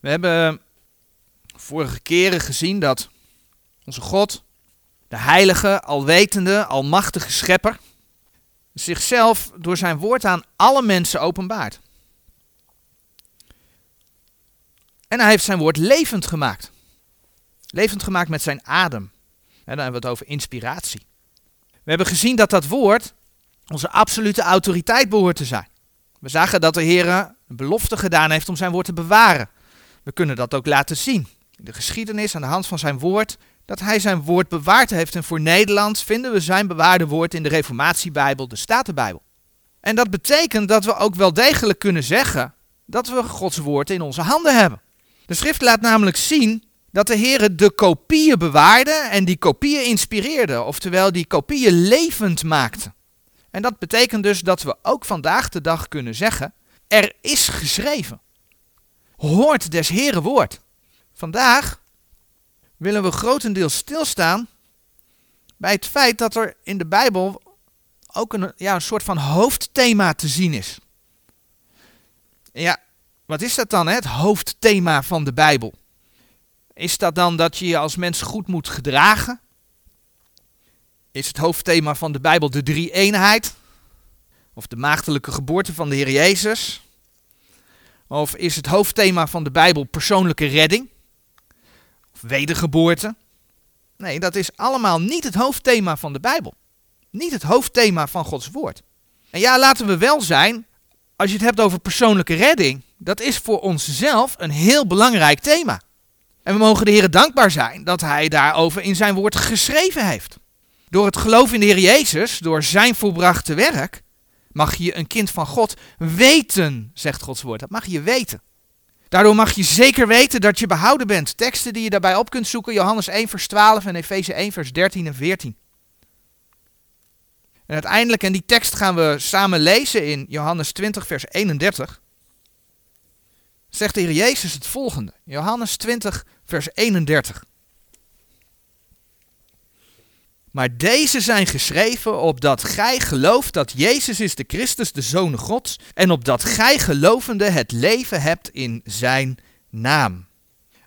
We hebben vorige keren gezien dat onze God, de heilige, alwetende, almachtige schepper, zichzelf door zijn woord aan alle mensen openbaart. En hij heeft zijn woord levend gemaakt. Levend gemaakt met zijn adem. Dan hebben we het over inspiratie. We hebben gezien dat dat woord onze absolute autoriteit behoort te zijn. We zagen dat de Heer een belofte gedaan heeft om zijn woord te bewaren. We kunnen dat ook laten zien. In de geschiedenis aan de hand van zijn woord, dat hij zijn woord bewaard heeft. En voor Nederland vinden we zijn bewaarde woord in de Reformatiebijbel, de Statenbijbel. En dat betekent dat we ook wel degelijk kunnen zeggen dat we Gods woord in onze handen hebben. De schrift laat namelijk zien dat de Heer de kopieën bewaarde en die kopieën inspireerde, oftewel die kopieën levend maakte. En dat betekent dus dat we ook vandaag de dag kunnen zeggen, er is geschreven. Hoort des Heren woord. Vandaag willen we grotendeels stilstaan bij het feit dat er in de Bijbel ook een, ja, een soort van hoofdthema te zien is. Ja, wat is dat dan, hè? het hoofdthema van de Bijbel? Is dat dan dat je je als mens goed moet gedragen? Is het hoofdthema van de Bijbel de drie-eenheid? Of de maagdelijke geboorte van de Heer Jezus? Of is het hoofdthema van de Bijbel persoonlijke redding? Of wedergeboorte? Nee, dat is allemaal niet het hoofdthema van de Bijbel. Niet het hoofdthema van Gods woord. En ja, laten we wel zijn, als je het hebt over persoonlijke redding, dat is voor onszelf een heel belangrijk thema. En we mogen de Heer dankbaar zijn dat Hij daarover in zijn woord geschreven heeft. Door het geloof in de Heer Jezus, door zijn volbrachte werk, mag je een kind van God weten, zegt Gods woord. Dat mag je weten. Daardoor mag je zeker weten dat je behouden bent. Teksten die je daarbij op kunt zoeken, Johannes 1 vers 12 en Efeze 1 vers 13 en 14. En uiteindelijk, en die tekst gaan we samen lezen in Johannes 20 vers 31, zegt de Jezus het volgende. Johannes 20 vers 31. Maar deze zijn geschreven opdat gij gelooft dat Jezus is de Christus, de Zoon Gods, en opdat gij gelovende het leven hebt in zijn naam.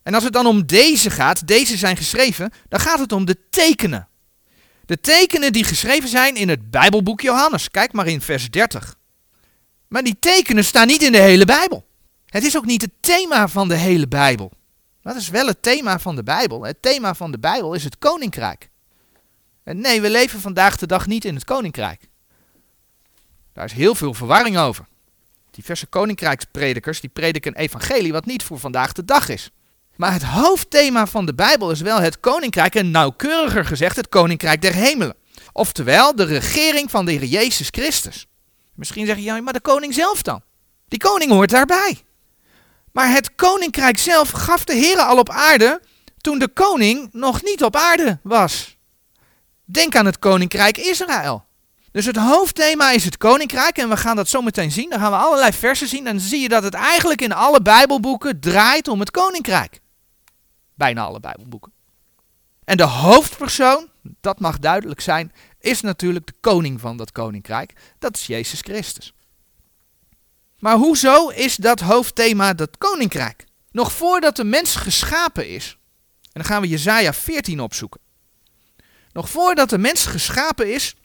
En als het dan om deze gaat, deze zijn geschreven, dan gaat het om de tekenen. De tekenen die geschreven zijn in het Bijbelboek Johannes. Kijk maar in vers 30. Maar die tekenen staan niet in de hele Bijbel. Het is ook niet het thema van de hele Bijbel. Dat is wel het thema van de Bijbel. Het thema van de Bijbel is het koninkrijk. Nee, we leven vandaag de dag niet in het koninkrijk. Daar is heel veel verwarring over. Diverse koninkrijkspredikers die prediken een evangelie wat niet voor vandaag de dag is. Maar het hoofdthema van de Bijbel is wel het koninkrijk en nauwkeuriger gezegd het koninkrijk der hemelen. Oftewel de regering van de Heer Jezus Christus. Misschien zeg je, ja, maar de koning zelf dan? Die koning hoort daarbij. Maar het koninkrijk zelf gaf de Heer al op aarde toen de koning nog niet op aarde was. Denk aan het koninkrijk Israël. Dus het hoofdthema is het koninkrijk en we gaan dat zo meteen zien. Dan gaan we allerlei versen zien en dan zie je dat het eigenlijk in alle Bijbelboeken draait om het koninkrijk. Bijna alle Bijbelboeken. En de hoofdpersoon, dat mag duidelijk zijn, is natuurlijk de koning van dat koninkrijk. Dat is Jezus Christus. Maar hoezo is dat hoofdthema dat koninkrijk? Nog voordat de mens geschapen is, en dan gaan we Jezaja 14 opzoeken. Nog voordat de mens geschapen is,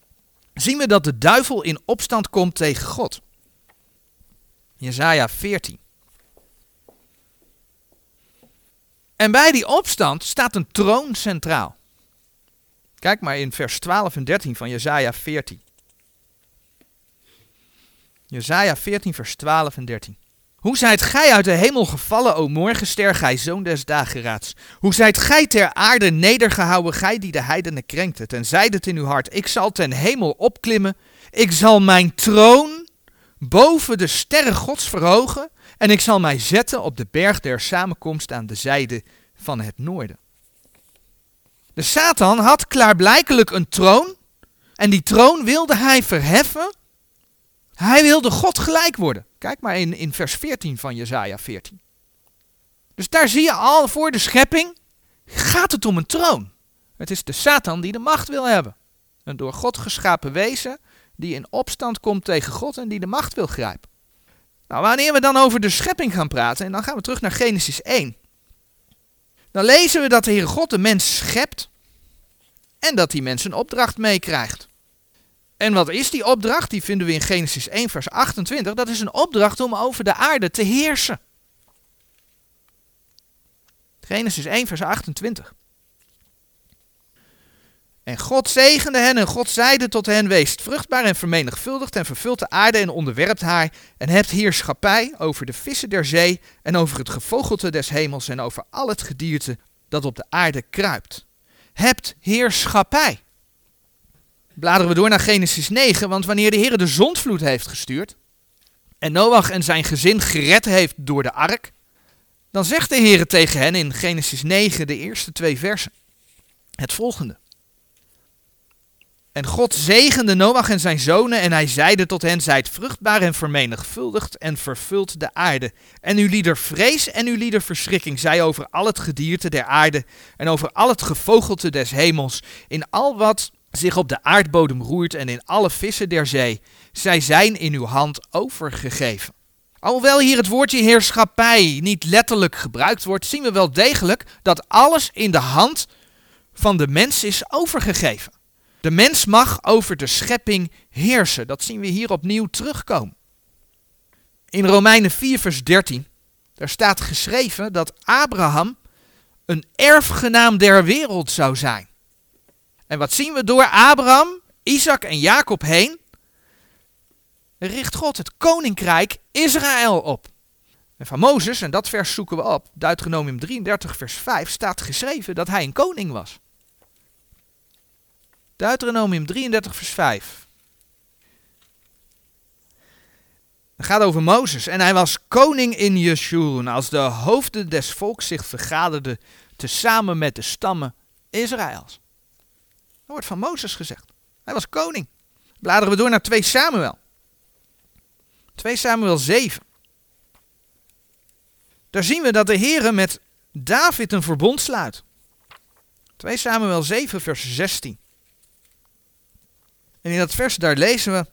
zien we dat de duivel in opstand komt tegen God. Jezaja 14. En bij die opstand staat een troon centraal. Kijk maar in vers 12 en 13 van Jezaja 14. Jezaja 14 vers 12 en 13. Hoe zijt gij uit de hemel gevallen, o morgenster, gij zoon des dageraads? Hoe zijt gij ter aarde nedergehouden, gij die de heidenen krenkt en zeidet in uw hart, ik zal ten hemel opklimmen, ik zal mijn troon boven de sterren gods verhogen, en ik zal mij zetten op de berg der samenkomst aan de zijde van het noorden. De Satan had klaarblijkelijk een troon, en die troon wilde hij verheffen. Hij wilde God gelijk worden. Kijk maar in, in vers 14 van Jezaja 14. Dus daar zie je al voor de schepping gaat het om een troon. Het is de Satan die de macht wil hebben. Een door God geschapen wezen die in opstand komt tegen God en die de macht wil grijpen. Nou, wanneer we dan over de schepping gaan praten, en dan gaan we terug naar Genesis 1. Dan lezen we dat de Heere God de mens schept en dat die mens een opdracht meekrijgt. En wat is die opdracht? Die vinden we in Genesis 1, vers 28. Dat is een opdracht om over de aarde te heersen. Genesis 1, vers 28. En God zegende hen en God zeide tot hen, weest vruchtbaar en vermenigvuldigd en vervult de aarde en onderwerpt haar en hebt heerschappij over de vissen der zee en over het gevogelte des hemels en over al het gedierte dat op de aarde kruipt. Hebt heerschappij. Bladeren we door naar Genesis 9, want wanneer de Heer de zondvloed heeft gestuurd en Noach en zijn gezin gered heeft door de ark, dan zegt de Heer tegen hen in Genesis 9, de eerste twee versen, het volgende. En God zegende Noach en zijn zonen en hij zeide tot hen, zijt vruchtbaar en vermenigvuldigd en vervult de aarde. En uw lieder vrees en uw lieder verschrikking zij over al het gedierte der aarde en over al het gevogelte des hemels, in al wat zich op de aardbodem roert en in alle vissen der zee. Zij zijn in uw hand overgegeven. Alhoewel hier het woordje heerschappij niet letterlijk gebruikt wordt, zien we wel degelijk dat alles in de hand van de mens is overgegeven. De mens mag over de schepping heersen. Dat zien we hier opnieuw terugkomen. In Romeinen 4, vers 13, daar staat geschreven dat Abraham een erfgenaam der wereld zou zijn. En wat zien we door Abraham, Isaac en Jacob heen? Richt God het koninkrijk Israël op. En van Mozes, en dat vers zoeken we op, Deuteronomium 33, vers 5, staat geschreven dat hij een koning was. Deuteronomium 33, vers 5. Het gaat over Mozes. En hij was koning in Jeshurun, als de hoofden des volks zich vergaderden, tezamen met de stammen Israëls. Dat wordt van Mozes gezegd. Hij was koning. Bladeren we door naar 2 Samuel. 2 Samuel 7. Daar zien we dat de Heere met David een verbond sluit. 2 Samuel 7, vers 16. En in dat vers daar lezen we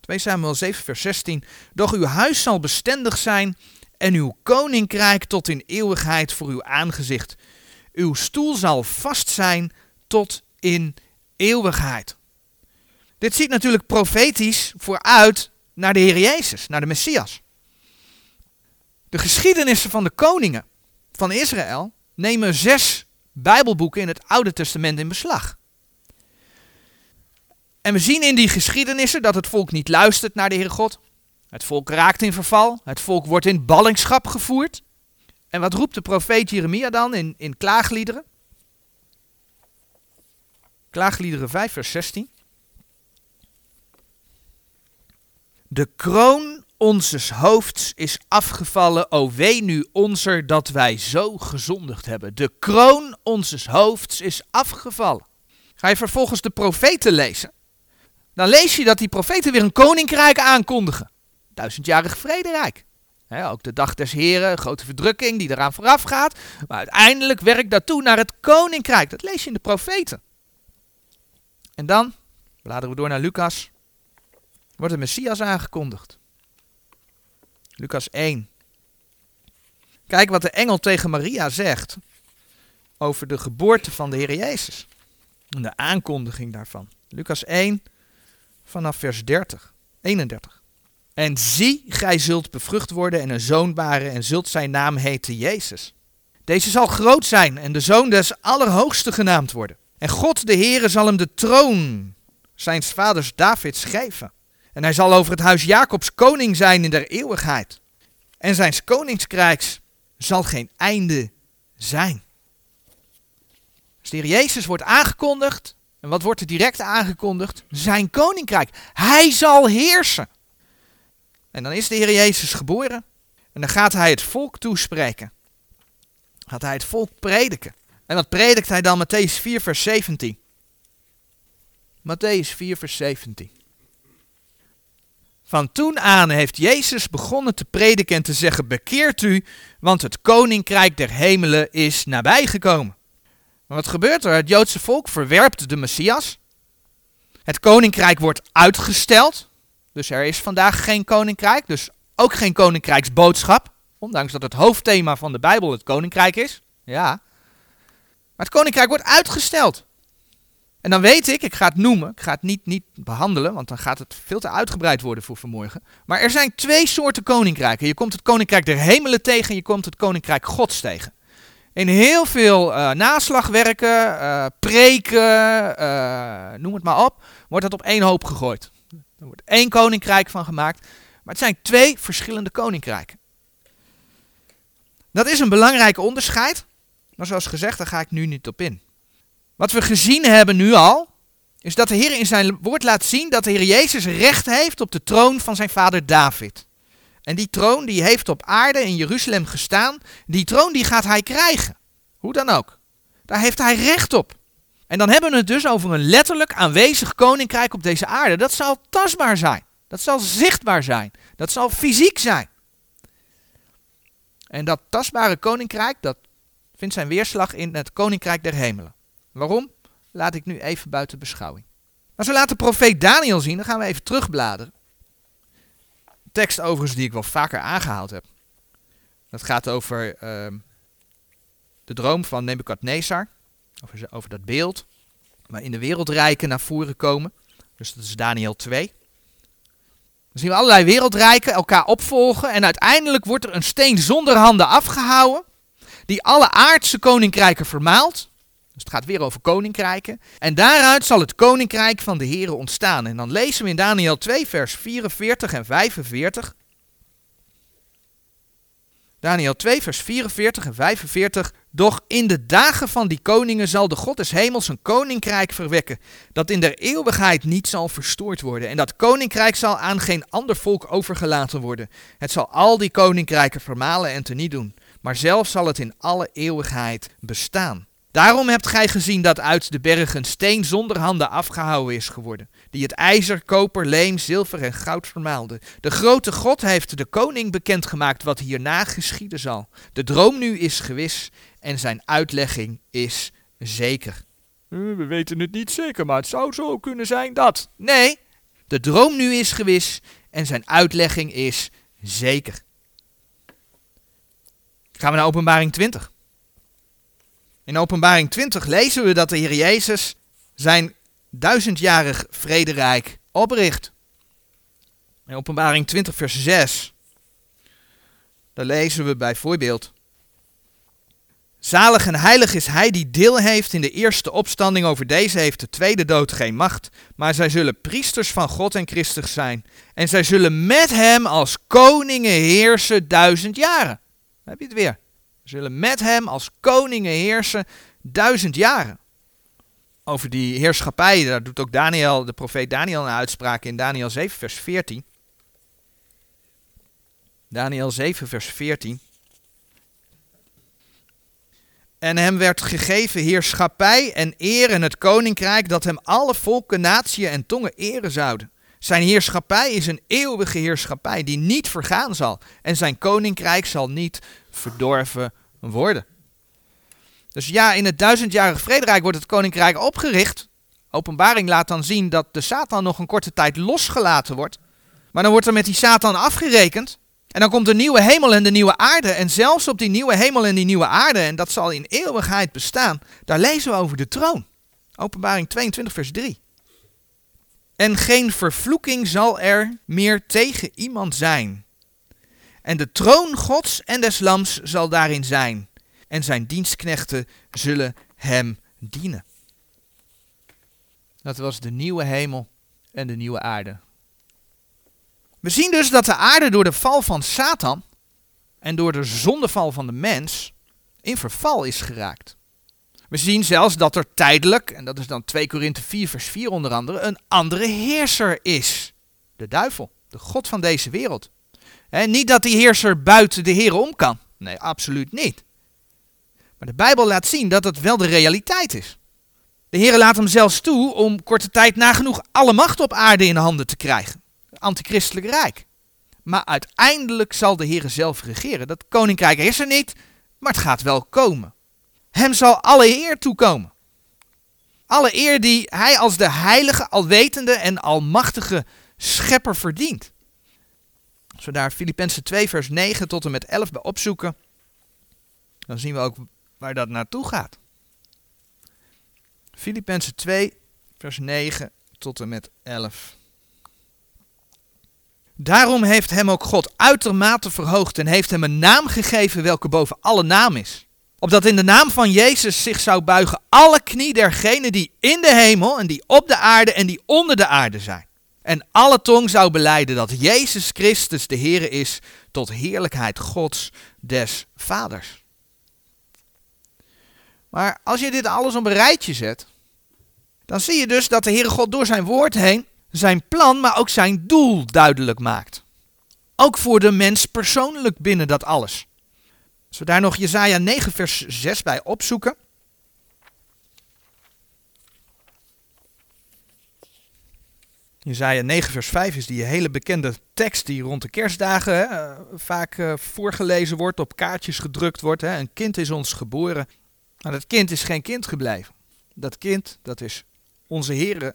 2 Samuel 7 vers 16. Doch uw huis zal bestendig zijn en uw koninkrijk tot in eeuwigheid voor uw aangezicht. Uw stoel zal vast zijn tot in eeuwigheid. Dit ziet natuurlijk profetisch vooruit naar de Heer Jezus, naar de Messias. De geschiedenissen van de koningen van Israël nemen zes Bijbelboeken in het Oude Testament in beslag. En we zien in die geschiedenissen dat het volk niet luistert naar de Heere God. Het volk raakt in verval. Het volk wordt in ballingschap gevoerd. En wat roept de profeet Jeremia dan in, in klaagliederen? Klaagliederen 5, vers 16. De kroon onzes hoofds is afgevallen, o wee nu onzer dat wij zo gezondigd hebben. De kroon onzes hoofds is afgevallen. Ga je vervolgens de profeten lezen? dan lees je dat die profeten weer een koninkrijk aankondigen. Duizendjarig vrederijk. He, ook de dag des heren, grote verdrukking die eraan vooraf gaat. Maar uiteindelijk werkt dat toe naar het koninkrijk. Dat lees je in de profeten. En dan, bladeren we door naar Lucas, wordt de Messias aangekondigd. Lucas 1. Kijk wat de engel tegen Maria zegt over de geboorte van de Heer Jezus. En de aankondiging daarvan. Lucas 1, vanaf vers 30, 31. En zie, gij zult bevrucht worden en een zoon baren en zult zijn naam heten Jezus. Deze zal groot zijn en de zoon des Allerhoogste genaamd worden. En God de Heere zal hem de troon zijns vaders Davids geven. En hij zal over het huis Jacobs koning zijn in der eeuwigheid. En zijns koninkrijks zal geen einde zijn. Dus de Heer Jezus wordt aangekondigd en wat wordt er direct aangekondigd? Zijn koninkrijk. Hij zal heersen. En dan is de Heer Jezus geboren. En dan gaat hij het volk toespreken. Gaat hij het volk prediken. En wat predikt hij dan? Matthäus 4, vers 17. Matthäus 4, vers 17. Van toen aan heeft Jezus begonnen te prediken en te zeggen: Bekeert u, want het koninkrijk der hemelen is nabijgekomen. Maar wat gebeurt er? Het Joodse volk verwerpt de Messias. Het koninkrijk wordt uitgesteld. Dus er is vandaag geen koninkrijk, dus ook geen koninkrijksboodschap. Ondanks dat het hoofdthema van de Bijbel het koninkrijk is. Ja. Het koninkrijk wordt uitgesteld. En dan weet ik, ik ga het noemen, ik ga het niet, niet behandelen, want dan gaat het veel te uitgebreid worden voor vanmorgen. Maar er zijn twee soorten koninkrijken. Je komt het koninkrijk der hemelen tegen en je komt het koninkrijk gods tegen. In heel veel uh, naslagwerken, uh, preken, uh, noem het maar op, wordt dat op één hoop gegooid. Er wordt één koninkrijk van gemaakt, maar het zijn twee verschillende koninkrijken. Dat is een belangrijk onderscheid, maar zoals gezegd, daar ga ik nu niet op in. Wat we gezien hebben nu al, is dat de Heer in zijn woord laat zien dat de Heer Jezus recht heeft op de troon van zijn vader David. En die troon die heeft op aarde in Jeruzalem gestaan, die troon die gaat hij krijgen. Hoe dan ook. Daar heeft hij recht op. En dan hebben we het dus over een letterlijk aanwezig koninkrijk op deze aarde. Dat zal tastbaar zijn. Dat zal zichtbaar zijn. Dat zal fysiek zijn. En dat tastbare koninkrijk, dat vindt zijn weerslag in het koninkrijk der hemelen. Waarom? Laat ik nu even buiten beschouwing. Maar zo laat de profeet Daniel zien, dan gaan we even terugbladeren. Tekst overigens die ik wel vaker aangehaald heb. Dat gaat over uh, de droom van Nebukadnezar. Over, over dat beeld. Waarin de wereldrijken naar voren komen. Dus dat is Daniel 2. Dan zien we allerlei wereldrijken elkaar opvolgen. En uiteindelijk wordt er een steen zonder handen afgehouden. Die alle aardse koninkrijken vermaalt. Dus het gaat weer over koninkrijken. En daaruit zal het koninkrijk van de Here ontstaan. En dan lezen we in Daniel 2, vers 44 en 45. Daniel 2, vers 44 en 45. Doch in de dagen van die koningen zal de God des hemels een koninkrijk verwekken, dat in der eeuwigheid niet zal verstoord worden. En dat koninkrijk zal aan geen ander volk overgelaten worden. Het zal al die koninkrijken vermalen en teniet doen, maar zelf zal het in alle eeuwigheid bestaan. Daarom hebt gij gezien dat uit de bergen steen zonder handen afgehouden is geworden, die het ijzer, koper, leem, zilver en goud vermaalde. De grote God heeft de koning bekendgemaakt wat hierna geschieden zal. De droom nu is gewis en zijn uitlegging is zeker. Eh, we weten het niet zeker, maar het zou zo kunnen zijn dat. Nee, de droom nu is gewis en zijn uitlegging is zeker. Gaan we naar openbaring 20. In Openbaring 20 lezen we dat de Heer Jezus zijn duizendjarig vrederijk opricht. In Openbaring 20, vers 6, daar lezen we bijvoorbeeld. Zalig en heilig is hij die deel heeft in de eerste opstanding. Over deze heeft de tweede dood geen macht. Maar zij zullen priesters van God en Christus zijn. En zij zullen met hem als koningen heersen duizend jaren. Dan heb je het weer zullen met hem als koningen heersen duizend jaren. Over die heerschappij, daar doet ook Daniel, de profeet Daniel een uitspraak in Daniel 7, vers 14. Daniel 7, vers 14. En hem werd gegeven heerschappij en eer en het koninkrijk dat hem alle volken, natieën en tongen eren zouden. Zijn heerschappij is een eeuwige heerschappij die niet vergaan zal. En zijn koninkrijk zal niet verdorven worden. Dus ja, in het duizendjarig vrederijk wordt het koninkrijk opgericht. Openbaring laat dan zien dat de Satan nog een korte tijd losgelaten wordt. Maar dan wordt er met die Satan afgerekend. En dan komt de nieuwe hemel en de nieuwe aarde. En zelfs op die nieuwe hemel en die nieuwe aarde, en dat zal in eeuwigheid bestaan, daar lezen we over de troon. Openbaring 22, vers 3. En geen vervloeking zal er meer tegen iemand zijn. En de troon Gods en des Lams zal daarin zijn. En zijn dienstknechten zullen hem dienen. Dat was de nieuwe hemel en de nieuwe aarde. We zien dus dat de aarde door de val van Satan en door de zondeval van de mens in verval is geraakt. We zien zelfs dat er tijdelijk, en dat is dan 2 Korinthe 4 vers 4 onder andere, een andere heerser is. De duivel, de god van deze wereld. Niet dat die heerser buiten de Heer om kan. Nee, absoluut niet. Maar de Bijbel laat zien dat het wel de realiteit is. De Heer laat hem zelfs toe om korte tijd nagenoeg alle macht op aarde in handen te krijgen. Antichristelijk rijk. Maar uiteindelijk zal de Heer zelf regeren. Dat koninkrijk is er niet, maar het gaat wel komen. Hem zal alle eer toekomen. Alle eer die hij als de heilige, alwetende en almachtige schepper verdient. Als we daar Filippenzen 2 vers 9 tot en met 11 bij opzoeken, dan zien we ook waar dat naartoe gaat. Filippenzen 2 vers 9 tot en met 11. Daarom heeft hem ook God uitermate verhoogd en heeft hem een naam gegeven welke boven alle naam is. Opdat in de naam van Jezus zich zou buigen alle knie dergenen die in de hemel en die op de aarde en die onder de aarde zijn. En alle tong zou beleiden dat Jezus Christus de Heer is tot heerlijkheid Gods des Vaders. Maar als je dit alles op een rijtje zet, dan zie je dus dat de Heere God door zijn woord heen zijn plan, maar ook zijn doel duidelijk maakt. Ook voor de mens persoonlijk binnen dat alles. Als we daar nog Jezaja 9 vers 6 bij opzoeken. Jezaja 9 vers 5 is die hele bekende tekst die rond de kerstdagen hè, eh, vaak uh, voorgelezen wordt, op kaartjes gedrukt wordt. Hè. Een kind is ons geboren. Maar dat kind is geen kind gebleven. Dat kind, dat is onze Heere,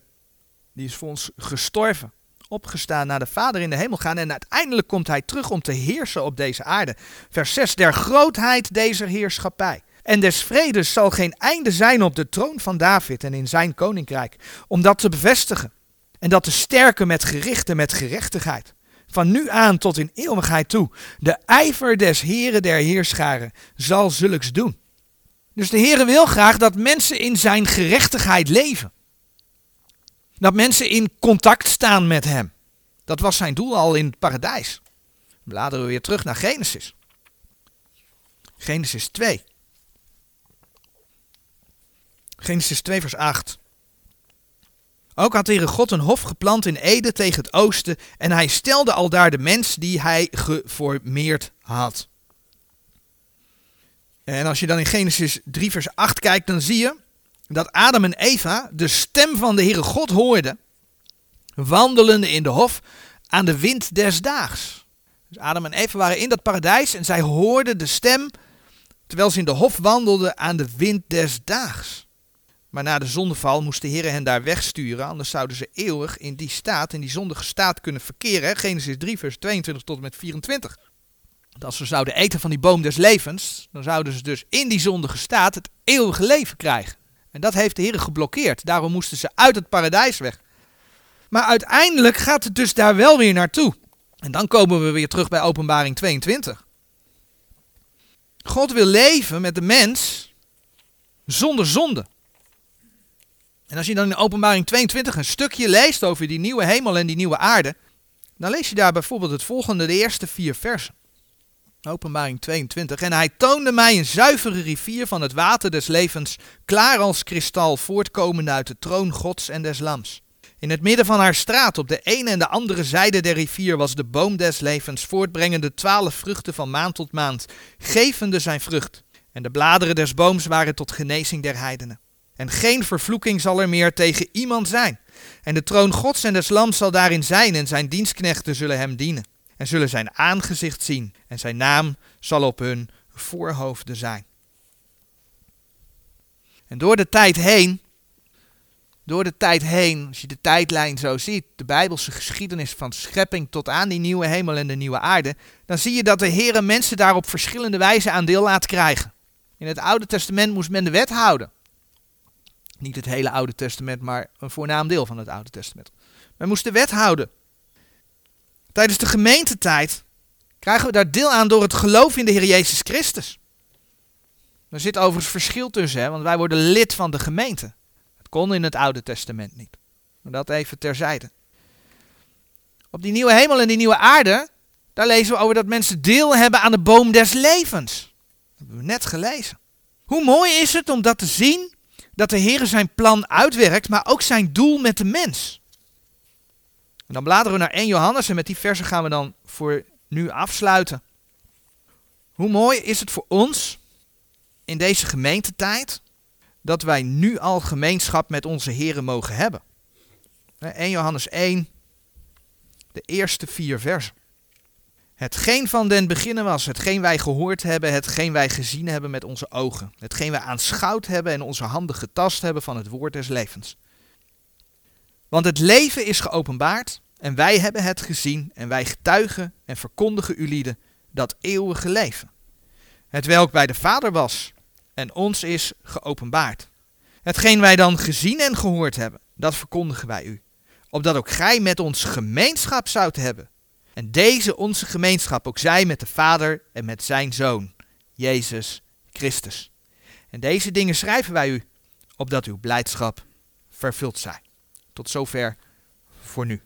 die is voor ons gestorven, opgestaan naar de Vader in de hemel gaan en uiteindelijk komt hij terug om te heersen op deze aarde. Vers 6, der grootheid deze heerschappij. En des vredes zal geen einde zijn op de troon van David en in zijn koninkrijk, om dat te bevestigen en dat te sterken met gerichten, met gerechtigheid. Van nu aan tot in eeuwigheid toe. De ijver des Heren der Heerscharen zal zulks doen. Dus de Heere wil graag dat mensen in zijn gerechtigheid leven. Dat mensen in contact staan met hem. Dat was zijn doel al in het paradijs. Bladeren we weer terug naar Genesis. Genesis 2. Genesis 2 vers 8. Ook had Heere God een hof geplant in Ede tegen het oosten en hij stelde al daar de mens die hij geformeerd had. En als je dan in Genesis 3 vers 8 kijkt, dan zie je dat Adam en Eva de stem van de Heere God hoorden, wandelende in de hof aan de wind des daags. Dus Adam en Eva waren in dat paradijs en zij hoorden de stem terwijl ze in de hof wandelden aan de wind des daags. Maar na de zondeval moest de Heer hen daar wegsturen, anders zouden ze eeuwig in die staat, in die zondige staat kunnen verkeren. Genesis 3, vers 22 tot en met 24. Want als ze zouden eten van die boom des levens, dan zouden ze dus in die zondige staat het eeuwige leven krijgen. En dat heeft de Heer geblokkeerd. Daarom moesten ze uit het paradijs weg. Maar uiteindelijk gaat het dus daar wel weer naartoe. En dan komen we weer terug bij Openbaring 22. God wil leven met de mens zonder zonde. En als je dan in Openbaring 22 een stukje leest over die nieuwe hemel en die nieuwe aarde, dan lees je daar bijvoorbeeld het volgende, de eerste vier versen. Openbaring 22. En hij toonde mij een zuivere rivier van het water des levens, klaar als kristal, voortkomende uit de troon Gods en des Lams. In het midden van haar straat, op de ene en de andere zijde der rivier, was de boom des levens, voortbrengende twaalf vruchten van maand tot maand, gevende zijn vrucht. En de bladeren des booms waren tot genezing der heidenen. En geen vervloeking zal er meer tegen iemand zijn. En de troon Gods en des Lams zal daarin zijn, en zijn dienstknechten zullen hem dienen en zullen zijn aangezicht zien en zijn naam zal op hun voorhoofden zijn. En door de tijd heen, door de tijd heen, als je de tijdlijn zo ziet, de Bijbelse geschiedenis van schepping tot aan die nieuwe hemel en de nieuwe aarde, dan zie je dat de Heer mensen daar op verschillende wijzen aan deel laat krijgen. In het Oude Testament moest men de wet houden. Niet het hele Oude Testament, maar een voornaam deel van het Oude Testament. Men moest de wet houden. Tijdens de gemeentetijd krijgen we daar deel aan door het geloof in de Heer Jezus Christus. Er zit overigens verschil tussen, hè, want wij worden lid van de gemeente. Het kon in het Oude Testament niet. Maar dat even terzijde. Op die nieuwe hemel en die nieuwe aarde, daar lezen we over dat mensen deel hebben aan de boom des levens. Dat hebben we net gelezen. Hoe mooi is het om dat te zien, dat de Heer zijn plan uitwerkt, maar ook zijn doel met de mens. En dan bladeren we naar 1 Johannes en met die versen gaan we dan voor nu afsluiten. Hoe mooi is het voor ons in deze gemeentetijd dat wij nu al gemeenschap met onze Heren mogen hebben. 1 Johannes 1, de eerste vier versen. Hetgeen van den beginnen was, hetgeen wij gehoord hebben, hetgeen wij gezien hebben met onze ogen, hetgeen wij aanschouwd hebben en onze handen getast hebben van het woord des levens. Want het leven is geopenbaard En wij hebben het gezien en wij getuigen en verkondigen u lieden dat eeuwige leven. Het welk bij de Vader was en ons is geopenbaard. Hetgeen wij dan gezien en gehoord hebben, dat verkondigen wij u. Opdat ook gij met ons gemeenschap zoudt hebben. En deze onze gemeenschap ook zij met de Vader en met zijn Zoon, Jezus Christus. En deze dingen schrijven wij u, opdat uw blijdschap vervuld zij. Tot zover voor nu.